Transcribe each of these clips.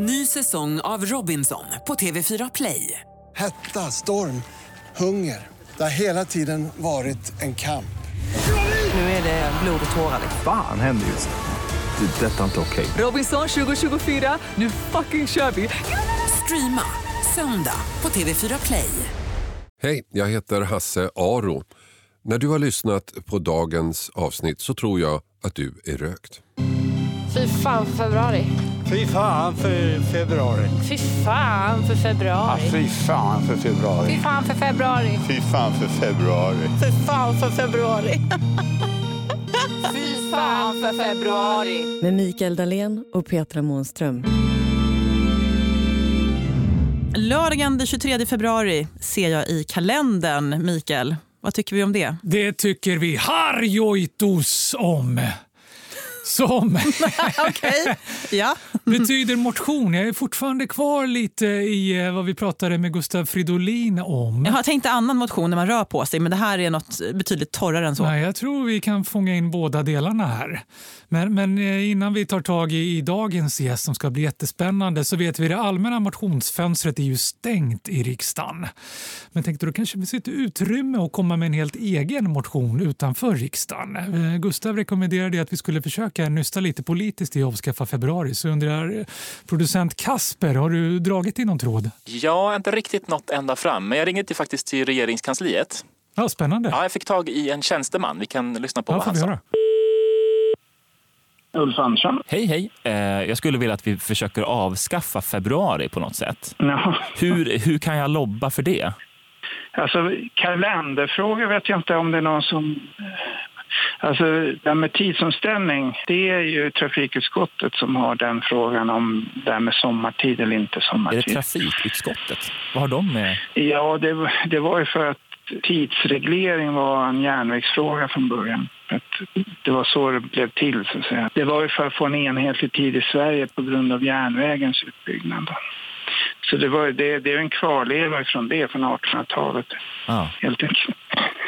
Ny säsong av Robinson på TV4 Play. Hetta, storm, hunger. Det har hela tiden varit en kamp. Nu är det blod och tårar. Fan händer just nu. Det. är Detta är inte okej. Robinson 2024, nu fucking kör vi! Streama söndag på TV4 Play. Hej, jag heter Hasse Aro. När du har lyssnat på dagens avsnitt så tror jag att du är rökt. Fy fan för februari. Fy fan för februari. Fy fan för februari. Ja, fy fan för februari. Fy fan för februari. Fy fan för februari. Fy fan för februari. fy fan för februari. Med Mikael Dahlén och Petra Månström. Lördagen den 23 februari ser jag i kalendern, Mikael. Vad tycker vi om det? Det tycker vi harjoitos om. Som Okej. Ja. betyder motion. Jag är fortfarande kvar lite i eh, vad vi pratade med Gustav Fridolin om. Jag har tänkt annan motion när man rör på sig, men det här är något betydligt torrare än så. Nej, jag tror vi kan fånga in båda delarna här. Men, men eh, innan vi tar tag i, i dagens gäst som ska bli jättespännande så vet vi att det allmänna motionsfönstret är ju stängt i riksdagen. Men tänkte då kanske vi sitter utrymme och komma med en helt egen motion utanför riksdagen. Eh, Gustav rekommenderade att vi skulle försöka nysta lite politiskt i avskaffa februari. Så undrar producent Kasper, har du dragit i någon tråd? Jag har inte riktigt nått ända fram, men jag ringer till, faktiskt till regeringskansliet. Ja, spännande. Ja, jag fick tag i en tjänsteman. Vi kan lyssna på Ja, vad får han vi sa. höra. Ulf Andersson. Hej, hej. Eh, jag skulle vilja att vi försöker avskaffa februari på något sätt. Ja. Hur, hur kan jag lobba för det? Alltså kalenderfrågor vet jag inte om det är någon som... Alltså det här med tidsomställning, det är ju trafikutskottet som har den frågan om det här med sommartid eller inte Är det sommartid. trafikutskottet? Vad har de med? Ja, det, var- det var ju för att tidsreglering var en järnvägsfråga från början. Att det var så det blev till, så att säga. Det var ju för att få en enhetlig tid i Sverige på grund av järnvägens utbyggnad. Så det, var, det, det är en kvarleva från det, från 1800-talet, Ja. helt enkelt.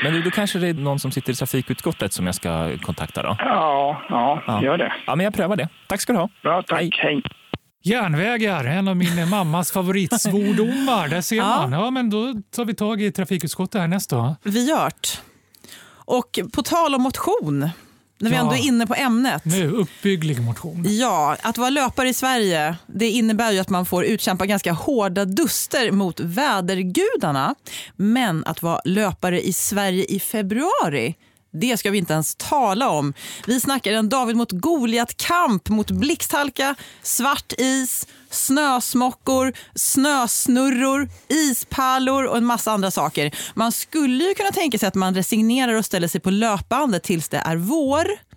Men du, då kanske det är någon som sitter i trafikutskottet som jag ska kontakta då? Ja, ja, Ja. gör det. Ja, men jag prövar det. Tack ska du ha. Bra, tack. Hej. Hej. Järnvägar, en av min mammas favoritsvordomar. Där ser Ja. man. Ja, men då tar vi tag i trafikutskottet härnäst då. Vi gjort. Och på tal om motion, när vi Ja. ändå är inne på ämnet. Nu, uppbygglig motion. Ja, att vara löpare i Sverige det innebär ju att man får utkämpa ganska hårda duster mot vädergudarna. Men att vara löpare i Sverige i februari det ska vi inte ens tala om. Vi snackar en David mot Goliat-kamp mot blixthalka, svart is, snösmockor, snösnurror, ispärlor och en massa andra saker. Man skulle ju kunna tänka sig att man resignerar och ställer sig på löpbandet tills det är vår.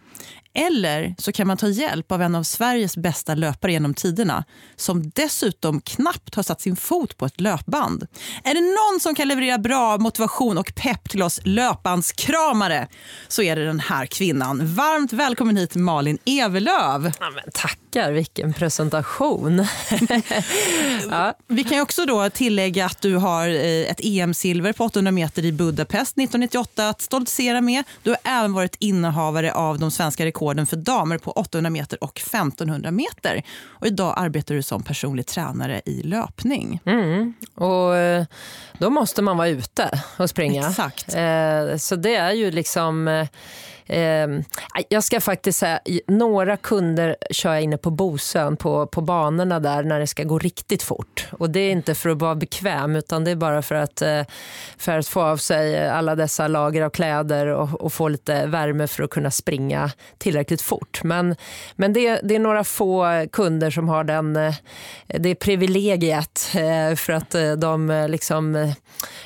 Eller så kan man ta hjälp av en av Sveriges bästa löpare genom tiderna som dessutom knappt har satt sin fot på ett löpband. Är det någon som kan leverera bra motivation och pepp till oss löpbandskramare så är det den här kvinnan. Varmt välkommen hit Malin Evelöv. Ja, men tackar, vilken presentation. ja. Vi kan ju också då tillägga att du har eh, ett EM-silver på 800 meter i Budapest 1998 att stoltsera med. Du har även varit innehavare av de svenska rekorden för damer på 800 meter och 1500 meter. Och idag arbetar du som personlig tränare i löpning. Mm. Och eh, då måste man vara ute och springa. Exakt. Eh, så det är ju liksom... Eh, jag ska faktiskt säga, några kunder kör jag inne på Bosön på, på banorna där när det ska gå riktigt fort. Och det är inte för att vara bekväm utan det är bara för att, eh, för att få av sig alla dessa lager av kläder och, och få lite värme för att kunna springa tillräckligt fort. Men, men det, det är några få kunder som har den, eh, det privilegiet eh, för att eh, de eh, liksom,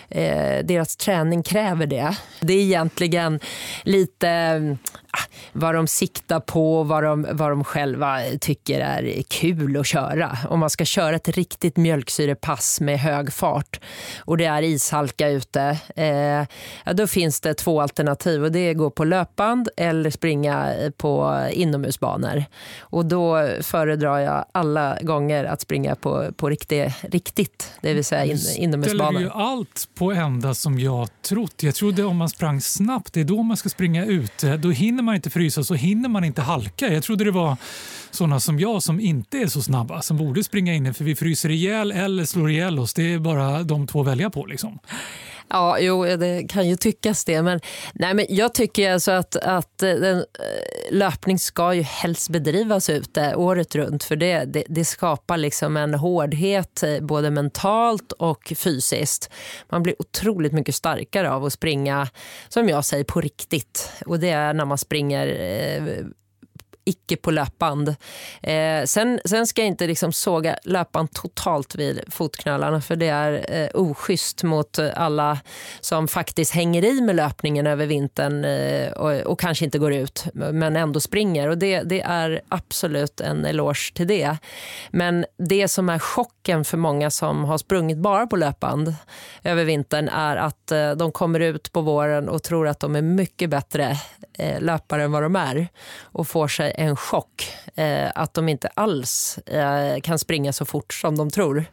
eh, deras träning kräver det. Det är egentligen lite um, vad de siktar på, vad de, vad de själva tycker är kul att köra. Om man ska köra ett riktigt mjölksyrepass med hög fart och det är ishalka ute, eh, ja, då finns det två alternativ och det är att gå på löpband eller springa på inomhusbanor. Och då föredrar jag alla gånger att springa på, på riktigt, riktigt, det vill säga in, ställer inomhusbanor. ju allt på ända som jag trott. Jag trodde om man sprang snabbt, det är då man ska springa ute. Då hinner hinner man inte frysa så hinner man inte halka. Jag trodde det var sådana som jag som inte är så snabba som borde springa in för vi fryser ihjäl eller slår ihjäl oss. Det är bara de två att välja på. Liksom. Ja, jo, det kan ju tyckas det. Men, nej, men jag tycker alltså att, att eh, den, eh, löpning ska ju helst bedrivas ute året runt. För det, det, det, skapar liksom en hårdhet eh, både mentalt och fysiskt. Man blir otroligt mycket starkare av att springa, som jag säger, på riktigt. Och det är när man springer eh, icke på löpband. Eh, sen, sen ska jag inte liksom såga löpband totalt vid fotknölarna för det är eh, oschysst mot alla som faktiskt hänger i med löpningen över vintern eh, och, och, kanske inte går ut men ändå springer. Och det, det är absolut en eloge till det. Men det som är chocken för många som har sprungit bara på löpband över vintern är att eh, de kommer ut på våren och tror att de är mycket bättre eh, löpare än vad de är och får sig en chock eh, att de inte alls eh, kan springa så fort som de tror.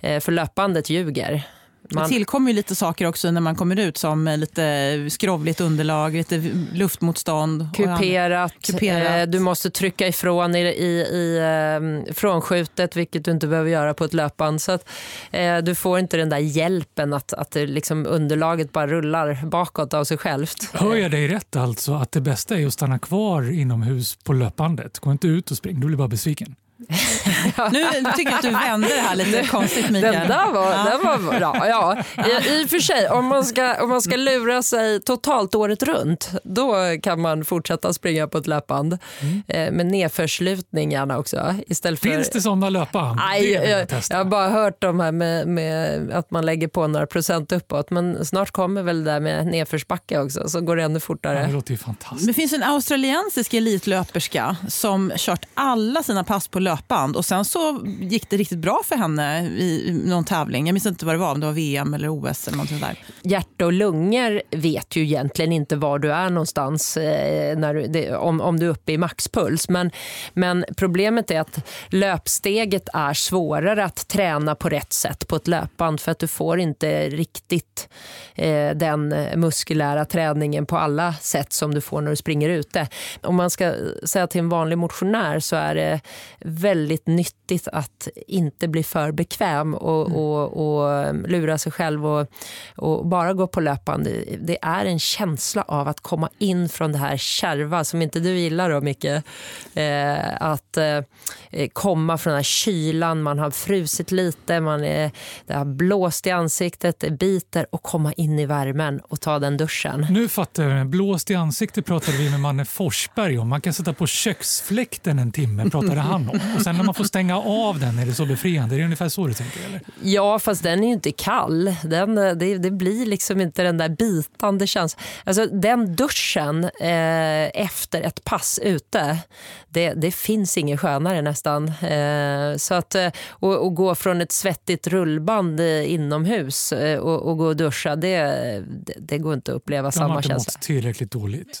Eh, för löpbandet ljuger. Man... Det tillkommer ju lite saker också när man kommer ut som lite skrovligt underlag, lite luftmotstånd. Kuperat. Kuperat. Eh, du måste trycka ifrån i, i, i eh, frånskjutet, vilket du inte behöver göra på ett löpband. Så att, eh, du får inte den där hjälpen att, att det liksom underlaget bara rullar bakåt av sig självt. Hör jag dig rätt alltså, att det bästa är att stanna kvar inomhus på löpbandet? Gå inte ut och spring, du blir bara besviken. Nu tycker jag att du vände det här lite konstigt Mikael. Den där var, ja. den var bra. Ja. I, I och för sig, om man, ska, om man ska lura sig totalt året runt då kan man fortsätta springa på ett löpband. Mm. Eh, med nedförslutning gärna också. Istället för, Finns det sådana löpband? Nej, jag, jag, har bara hört de här med, med, att man lägger på några procent uppåt. Men snart kommer väl det där med nedförsbacke också så går det ännu fortare. Ja, det låter ju fantastiskt. Det finns en australiensisk elitlöperska som kört alla sina pass på löpband. Och Sen så gick det riktigt bra för henne i någon tävling. Jag minns inte vad det var, om det var VM eller OS. eller någonting där. Hjärta och lungor vet ju egentligen inte var du är någonstans eh, när du, det, om, om du är uppe i maxpuls. Men, men problemet är att löpsteget är svårare att träna på rätt sätt på ett löpband för att du får inte riktigt eh, den muskulära träningen på alla sätt som du får när du springer ute. Om man ska säga till en vanlig motionär så är det väldigt nyttigt att inte bli för bekväm och, mm. och, och lura sig själv och, och, bara gå på löpande. Det är en känsla av att komma in från det här kärva som inte du gillar då Micke. Eh, att eh, komma från den här kylan, man har frusit lite, man är, det har blåst i ansiktet, det biter och komma in i värmen och ta den duschen. Nu fattar jag. Blåst i ansiktet pratade vi med Manne Forsberg om. Man kan sätta på köksfläkten en timme, pratade han om. Och sen när man får stänga av den är det så befriande. Är det ungefär så du tänker? Eller? Ja, fast den är ju inte kall. Den, det, det blir liksom inte den där bitande känslan. Alltså, den duschen eh, efter ett pass ute, det, det finns inget skönare nästan. Eh, så att, eh, och, och, gå från ett svettigt rullband eh, inomhus eh, och, och, gå och duscha, det, det, det går inte att uppleva samma känsla. De har inte mått tillräckligt dåligt.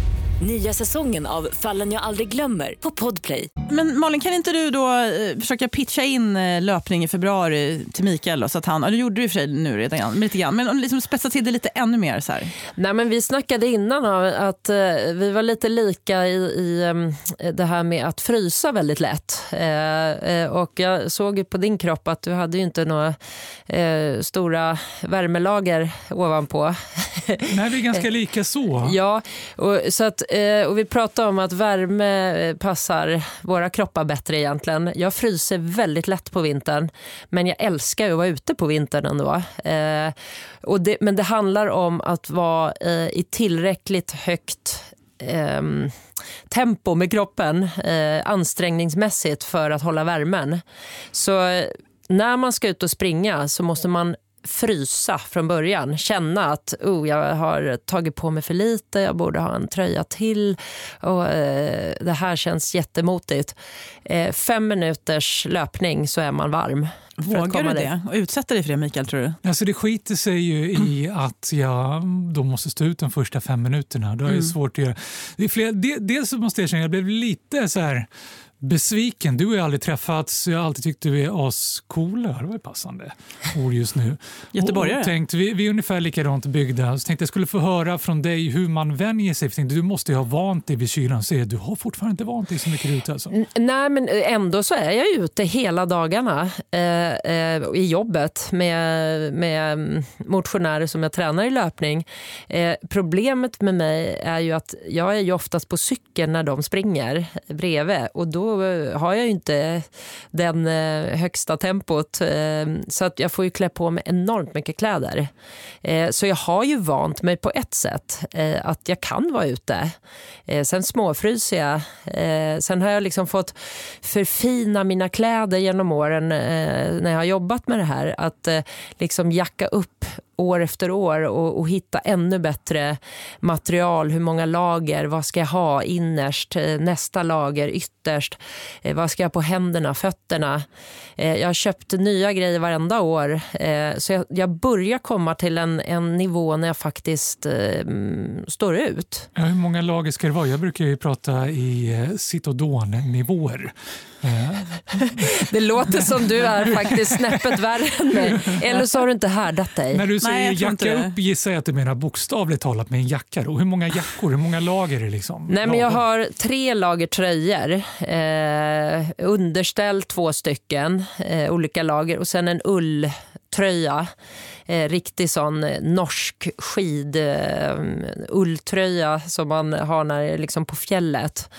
Nya säsongen av Fallen jag aldrig glömmer på Podplay. Men Malin, kan inte du då eh, försöka pitcha in eh, löpning i februari till Mikael? Då, så att han, ja, du gjorde det i och för sig nu redan, lite grann, men liksom spetsa till det lite ännu mer. Så här. Nej, men vi snackade innan om att eh, vi var lite lika i, i eh, det här med att frysa väldigt lätt. Och jag såg på din kropp att du hade ju inte några stora värmelager ovanpå. Nej, vi är ganska lika så. ja, och, så att Eh, och vi pratade om att värme eh, passar våra kroppar bättre egentligen. Jag fryser väldigt lätt på vintern, men jag älskar att vara ute på vintern ändå. Eh, och det, men det handlar om att vara i tillräckligt högt ehm, tempo med kroppen, ansträngningsmässigt för att hålla värmen. Så när man ska ut och springa så måste man frysa från början. Känna att oh, jag har tagit på mig för lite, jag borde ha en tröja till. Och, eh, det här känns jättemotigt. Eh, fem minuters löpning så är man varm. Vågar du det? Och utsätta dig för det, Mikael? tror du? Alltså det skiter sig ju i att jag då måste stå ut de första fem minuterna. Då är det mm. svårt att göra. Det är fler, dels måste jag erkänna, jag blev lite så här besviken. Du har ju aldrig träffats. Jag har alltid tyckt du är ascoola. Det var ju passande ord just nu. Göteborgare. Och tänkt, vi, vi är ungefär likadant byggda. Så tänkte jag skulle få höra från dig hur man vänjer sig. Tänkte, du måste ju ha vant dig vid kylan. Så du har fortfarande inte vant dig så mycket ute. Alltså. Nej, men ändå så är jag ute hela dagarna eh, eh, i jobbet med, med motionärer som jag tränar i löpning. Eh, problemet med mig är ju att jag är ju oftast på cykeln när de springer bredvid. Och då Eh, har jag ju inte den eh, högsta tempot. Eh, så att jag får ju klä på mig enormt mycket kläder. Så jag har ju vant mig på ett sätt att jag kan vara ute. Sen småfryser jag. Sen har jag liksom fått förfina mina kläder genom åren när jag har jobbat med det här. Att liksom jacka upp år efter år och, och, hitta ännu bättre material. Hur många lager? Vad ska jag ha innerst? Eh, nästa lager ytterst? Eh, vad ska jag ha på händerna, fötterna? Eh, jag har köpt nya grejer varenda år. Så jag, jag börjar komma till en, en nivå när jag faktiskt eh, står ut. Ja, hur många lager ska det vara? Jag brukar ju prata i Citodon-nivåer. Det låter som du är faktiskt snäppet värre än mig. Eller så har du inte härdat dig. När du säger Nej, jacka upp gissar jag att du menar bokstavligt talat med en jacka. Då. Hur många jackor, hur många lager är det? Liksom? Nej, men jag har tre lager tröjor. Eh, underställ två stycken, eh, olika lager och sen en ulltröja eh, riktig sån eh, norsk skid eh, ulltröja som man har när, liksom på fjället.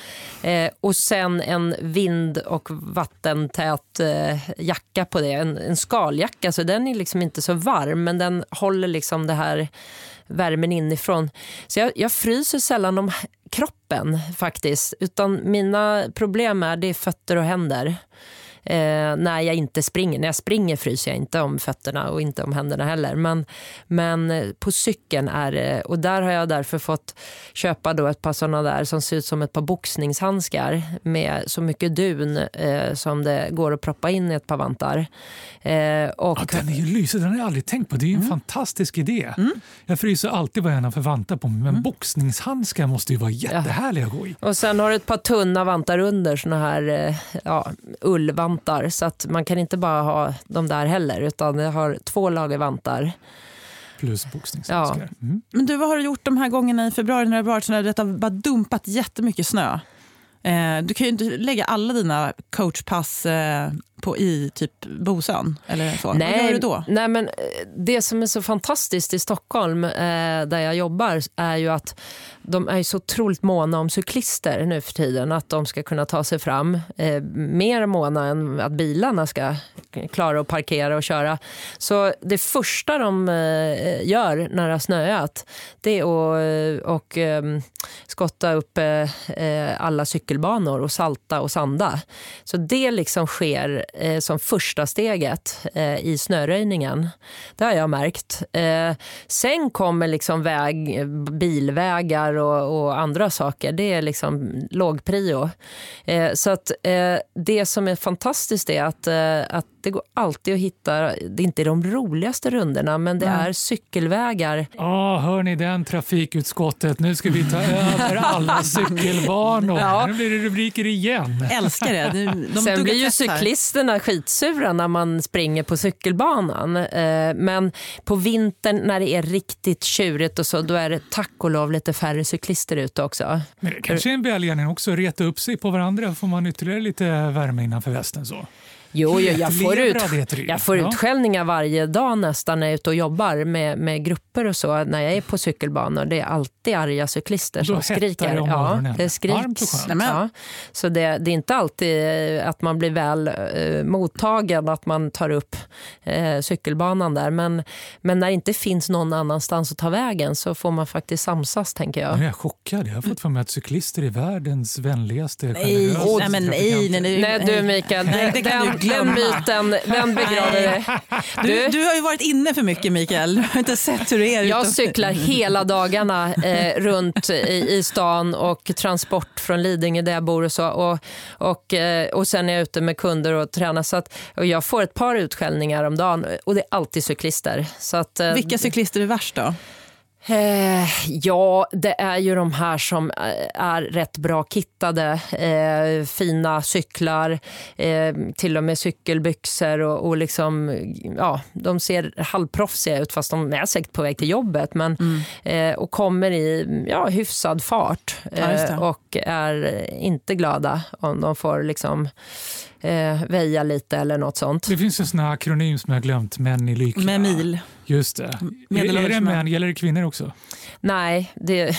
Eh, och sen en vind och vattentät eh, jacka på det. En, en skaljacka, så den är liksom inte så varm men den håller liksom det här värmen inifrån. Så jag, jag fryser sällan om kroppen faktiskt. Utan mina problem är, det är fötter och händer eh, när jag inte springer. När jag springer fryser jag inte om fötterna och inte om händerna heller. Men, men på cykeln är det, och där har jag därför fått köpa då ett par sådana där som ser ut som ett par boxningshandskar med så mycket dun eh, som det går att proppa in i ett par vantar. Eh, och... ja, den är ju lysig, den har jag aldrig tänkt på. Det är en mm. fantastisk idé. Mm. Jag fryser alltid vad jag har för vantar på mig, men mm. boxningshandskar måste ju vara jättehärliga att gå i. Och sen har du ett par tunna vantar under, såna här eh, ja, ullvantar vantar så att man kan inte bara ha de där heller utan jag har två lager vantar. Plus boxningshandskar. Ja. Mm. Men du, vad har du gjort de här gångerna i februari när det har varit så det har bara dumpat jättemycket snö? Eh, du kan ju inte lägga alla dina coachpass eh, på, i typ Bosön? Eller så. Nej, Vad gör du då? Nej, men eh, det som är så fantastiskt i Stockholm, eh, där jag jobbar, är ju att de är så otroligt måna om cyklister nu för tiden. Att de ska kunna ta sig fram. Eh, mer måna än att bilarna ska klara att parkera och köra. Så det första de eh, gör när det har snöat, det är att och, eh, skotta upp alla cykelbanor och salta och sanda. Så det liksom sker eh, som första steget eh, i snöröjningen. Det har jag märkt. Eh, sen kommer liksom väg, bilvägar och, och, andra saker. Det är liksom låg prio. Eh, så att eh, det som är fantastiskt är att, eh, att det går alltid att hitta, det är inte de roligaste rundorna men det är cykelvägar. Ja, oh, hör ni den trafikutskottet? Nu ska vi ta över alla cykelbanor. Ja. Nu blir det rubriker igen. Älskar det. De Sen blir ju cyklisterna skitsura när man springer på cykelbanan. Eh, men på vintern när det är riktigt tjurigt och så, då är det tack och lov lite färre cyklister ute också. Men det kanske är en välgärning också att reta upp sig på varandra. Får man ytterligare lite värme innanför västen så? Jo, jo jag får, ut, jag får Ja. utskällningar varje dag nästan när jag är ute och jobbar med, med grupper och så. När jag är på cykelbanor. Det är alltid arga cyklister Och då som hettar skriker. det om ja, det skriks. Ja. Så det, det är inte alltid eh, att man blir väl eh, mottagen, att man tar upp eh, cykelbanan där. Men, men när det inte finns någon annanstans att ta vägen så får man faktiskt samsas, tänker jag. Nu är jag chockad. Jag har fått för mig att cyklister är världens vänligaste, Nej, generösaste nej, men nej, nej, nej. Nej du Mikael, det kan den, den myten den begraver. Du, du har ju varit inne för mycket Mikael. Du har inte sett hur det är. Jag cyklar hela dagarna eh, runt i, i stan och transport från Lidingö där jag bor och så. Och, och, eh, och sen är jag ute med kunder och tränar. Så att, och jag får ett par utskällningar om dagen och det är alltid cyklister. Så att, eh, Vilka cyklister är värst då? Eh, ja, det är ju de här som eh, är rätt bra kittade. Eh, fina cyklar, eh, till och med cykelbyxor och, och liksom, ja, de ser halvproffsiga ut fast de är säkert på väg till jobbet. Men, eh, och kommer i ja, hyfsad fart Ja, eh, och är inte glada om de får liksom, eh, väja lite eller något sånt. Det finns en sån här akronym som jag har glömt, män i lycka. Med mil. Just det. Är, är medelålders det män. män? Gäller det kvinnor också? Nej, det,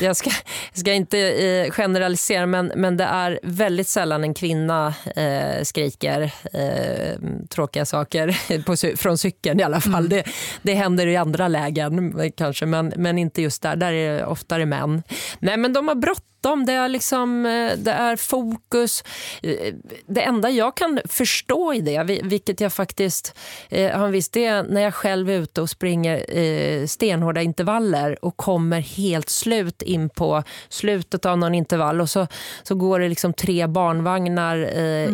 jag ska, ska inte eh, generalisera men, men det är väldigt sällan en kvinna eh, skriker eh, tråkiga saker på, från cykeln i alla fall. Det, det händer i andra lägen eh, kanske men, men inte just där. Där är det oftare män. Nej men de har bråttom, det är, liksom, eh, det är fokus. Eh, Det enda jag kan förstå i det, vi- vilket jag faktiskt eh, har en viss, det är när jag själv är ute och springer stenhårda intervaller och kommer helt slut in på slutet av någon intervall och så, så går det liksom tre barnvagnar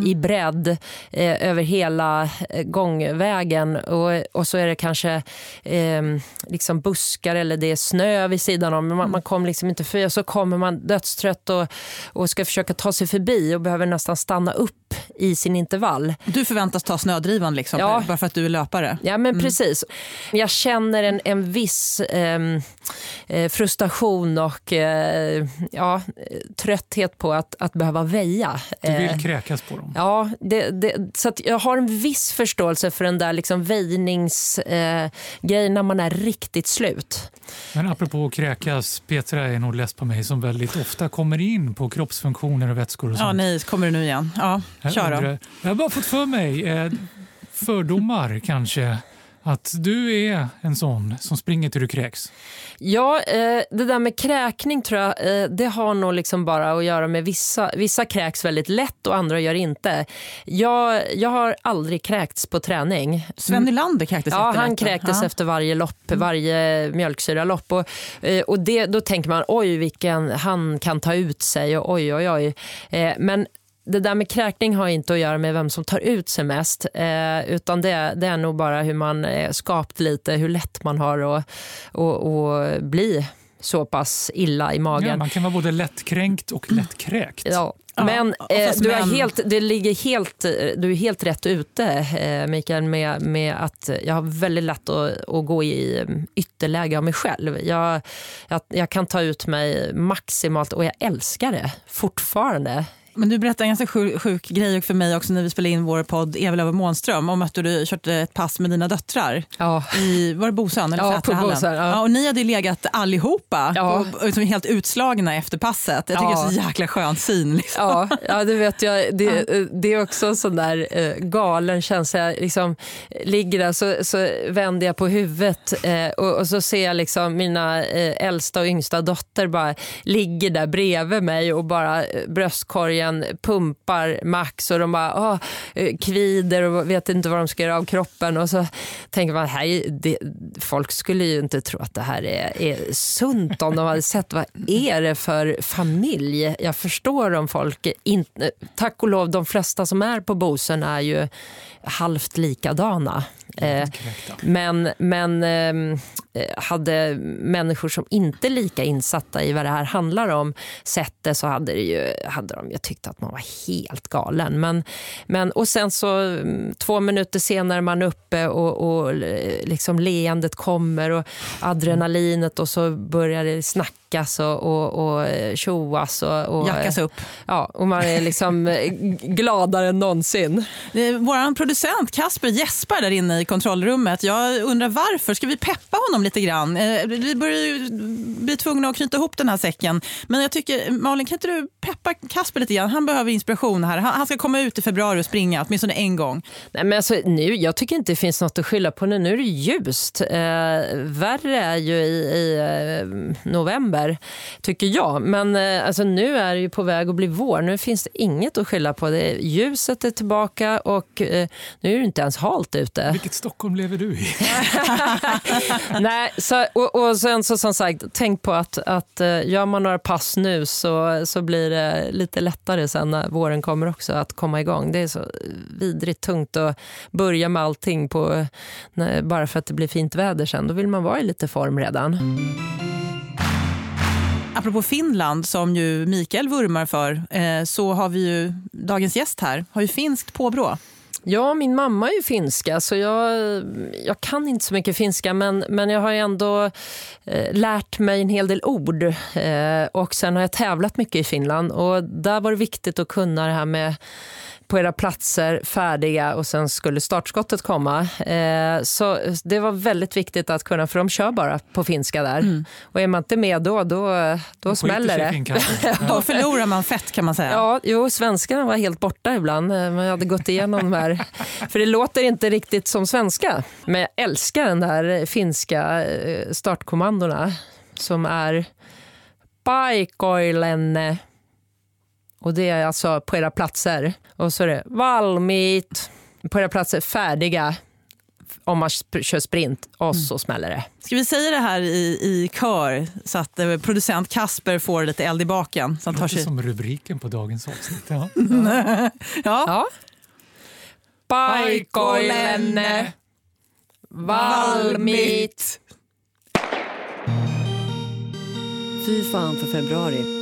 i bredd eh, över hela gångvägen och, och så är det kanske eh, liksom buskar eller det är snö vid sidan om. Man, man kommer liksom inte förbi och så kommer man dödstrött och, och ska försöka ta sig förbi och behöver nästan stanna upp i sin intervall. Du förväntas ta snödrivan liksom, Ja. bara för att du är löpare. Ja, men precis. Jag känner en, en viss ehm, eh, frustration och eh, ja, trötthet på att, att behöva väja. Du vill Eh, kräkas på dem. Ja, det, det, så att jag har en viss förståelse för den där liksom väjningsgrejen eh, när man är riktigt slut. Men apropå att kräkas, Petra är nog less på mig som väldigt ofta kommer in på kroppsfunktioner och vätskor och Ja, sånt. nej, kommer du nu igen? Ja, kör då. Jag har bara fått för mig, eh, fördomar kanske, att du är en sån som springer till du kräks. Ja, eh, det där med kräkning tror jag, eh, det har nog liksom bara att göra med vissa. Vissa kräks väldigt lätt och andra gör inte. Jag, jag har aldrig kräkts på träning. Sven Nylander kräktes Ja, han jättelätt, va? kräktes Ja. efter varje lopp, varje mjölksyralopp. Och, eh, och det, då tänker man, oj vilken han kan ta ut sig och oj oj oj. Eh, Men det där med kräkning har inte att göra med vem som tar ut sig mest. Eh, utan det, det är nog bara hur man är skapt lite, hur lätt man har att och, och bli så pass illa i magen. Ja, man kan vara både lättkränkt och lättkräkt. Ja. Men eh, du, är helt, det ligger helt, eh, du är helt rätt ute, eh, Mikael, med, med att jag har väldigt lätt att, att gå i eh, ytterläge av mig själv. Jag, jag, jag kan ta ut mig maximalt och jag älskar det fortfarande. Men du berättade en ganska sjuk, sjuk grej för mig också när vi spelade in vår podd Evelöv och Månström om att du körde ett pass med dina döttrar. Ja. I, var det Bosön eller Ja, på? Bosön, ja. och ni hade legat allihopa Ja. och, liksom helt utslagna efter passet. Jag tycker Ja. det är så jäkla skön syn. Liksom. Ja, ja, det vet jag. Det, det är också en sån där eh, galen känsla. Jag liksom ligger där så, så vänder jag på huvudet eh, och, och så ser jag liksom mina eh, äldsta och yngsta dotter bara ligger där bredvid mig och bara eh, bröstkorgen pumpar max och de bara ah, eh, kvider och vet inte vad de ska göra av kroppen. Och så tänker man, här, det, folk skulle ju inte tro att det här är, är sunt om de hade sett vad är det för familj. Jag förstår om folk, inte, tack och lov de flesta som är på Bosön är ju halvt likadana. Eh, men men eh, Eh, hade människor som inte är lika insatta i vad det här handlar om sett det så hade, det ju, hade de ju tyckt att man var helt galen. Men, men, och sen så mm, två minuter senare är man uppe och, och eh, liksom leendet kommer och adrenalinet och så börjar det snacka slickas och, och, och eh, tjoas. Och, och, Jackas upp. Ja, och man är liksom eh, gladare än någonsin. Vår producent Kasper gäspar där inne i kontrollrummet. Jag undrar varför. Ska vi peppa honom lite grann? Eh, Vi börjar ju bli tvungna att knyta ihop den här säcken. Men jag tycker, Malin, kan inte du peppa Kasper lite grann? Han behöver inspiration här. Han ska komma ut i februari och springa, åtminstone en gång. Nej, men alltså, nu, jag tycker inte det finns något att skylla på nu. Nu är det ljust. Eh, värre är ju i, i eh, november, tycker jag. Men eh, alltså, nu är det ju på väg att bli vår. Nu finns det inget att skylla på. Det ljuset är tillbaka och eh, nu är det inte ens halt ute. Vilket Stockholm lever du i? Nej, så, och, och sen så som sagt, tänk på att, att eh, gör man några pass nu så, så blir det lite lättare sen när våren kommer också att komma igång. Det är så vidrigt tungt att börja med allting på, bara för att det blir fint väder sen. Då vill man vara i lite form redan. Apropå Finland, som ju Mikael vurmar för, eh, så har vi ju dagens gäst här, har ju finskt påbrå. Ja, min mamma är ju finska, så jag, jag kan inte så mycket finska men, men jag har ju ändå eh, lärt mig en hel del ord. Eh, och Sen har jag tävlat mycket i Finland och där var det viktigt att kunna det här med på era platser, färdiga och sen skulle startskottet komma. Eh, så det var väldigt viktigt att kunna, för de kör bara på finska där. Mm. Och är man inte med då, då, då smäller det. Då förlorar man fett kan man säga. Ja, jo, svenskarna var helt borta ibland. Eh, Man hade gått igenom de här. För det låter inte riktigt som svenska. Men jag älskar den där finska eh, startkommandona som är paikoilenne. Och det är alltså på era platser. Och så är det valmiit. På era platser färdiga om man kör sprint och så smäller det. Ska vi säga det här i, i kör så att eh, producent Kasper får lite eld i baken? Så han Det tar låter sig... som rubriken på dagens avsnitt. Ja. ja. ja. Paikoilenne. Valmiit. Fy fan för februari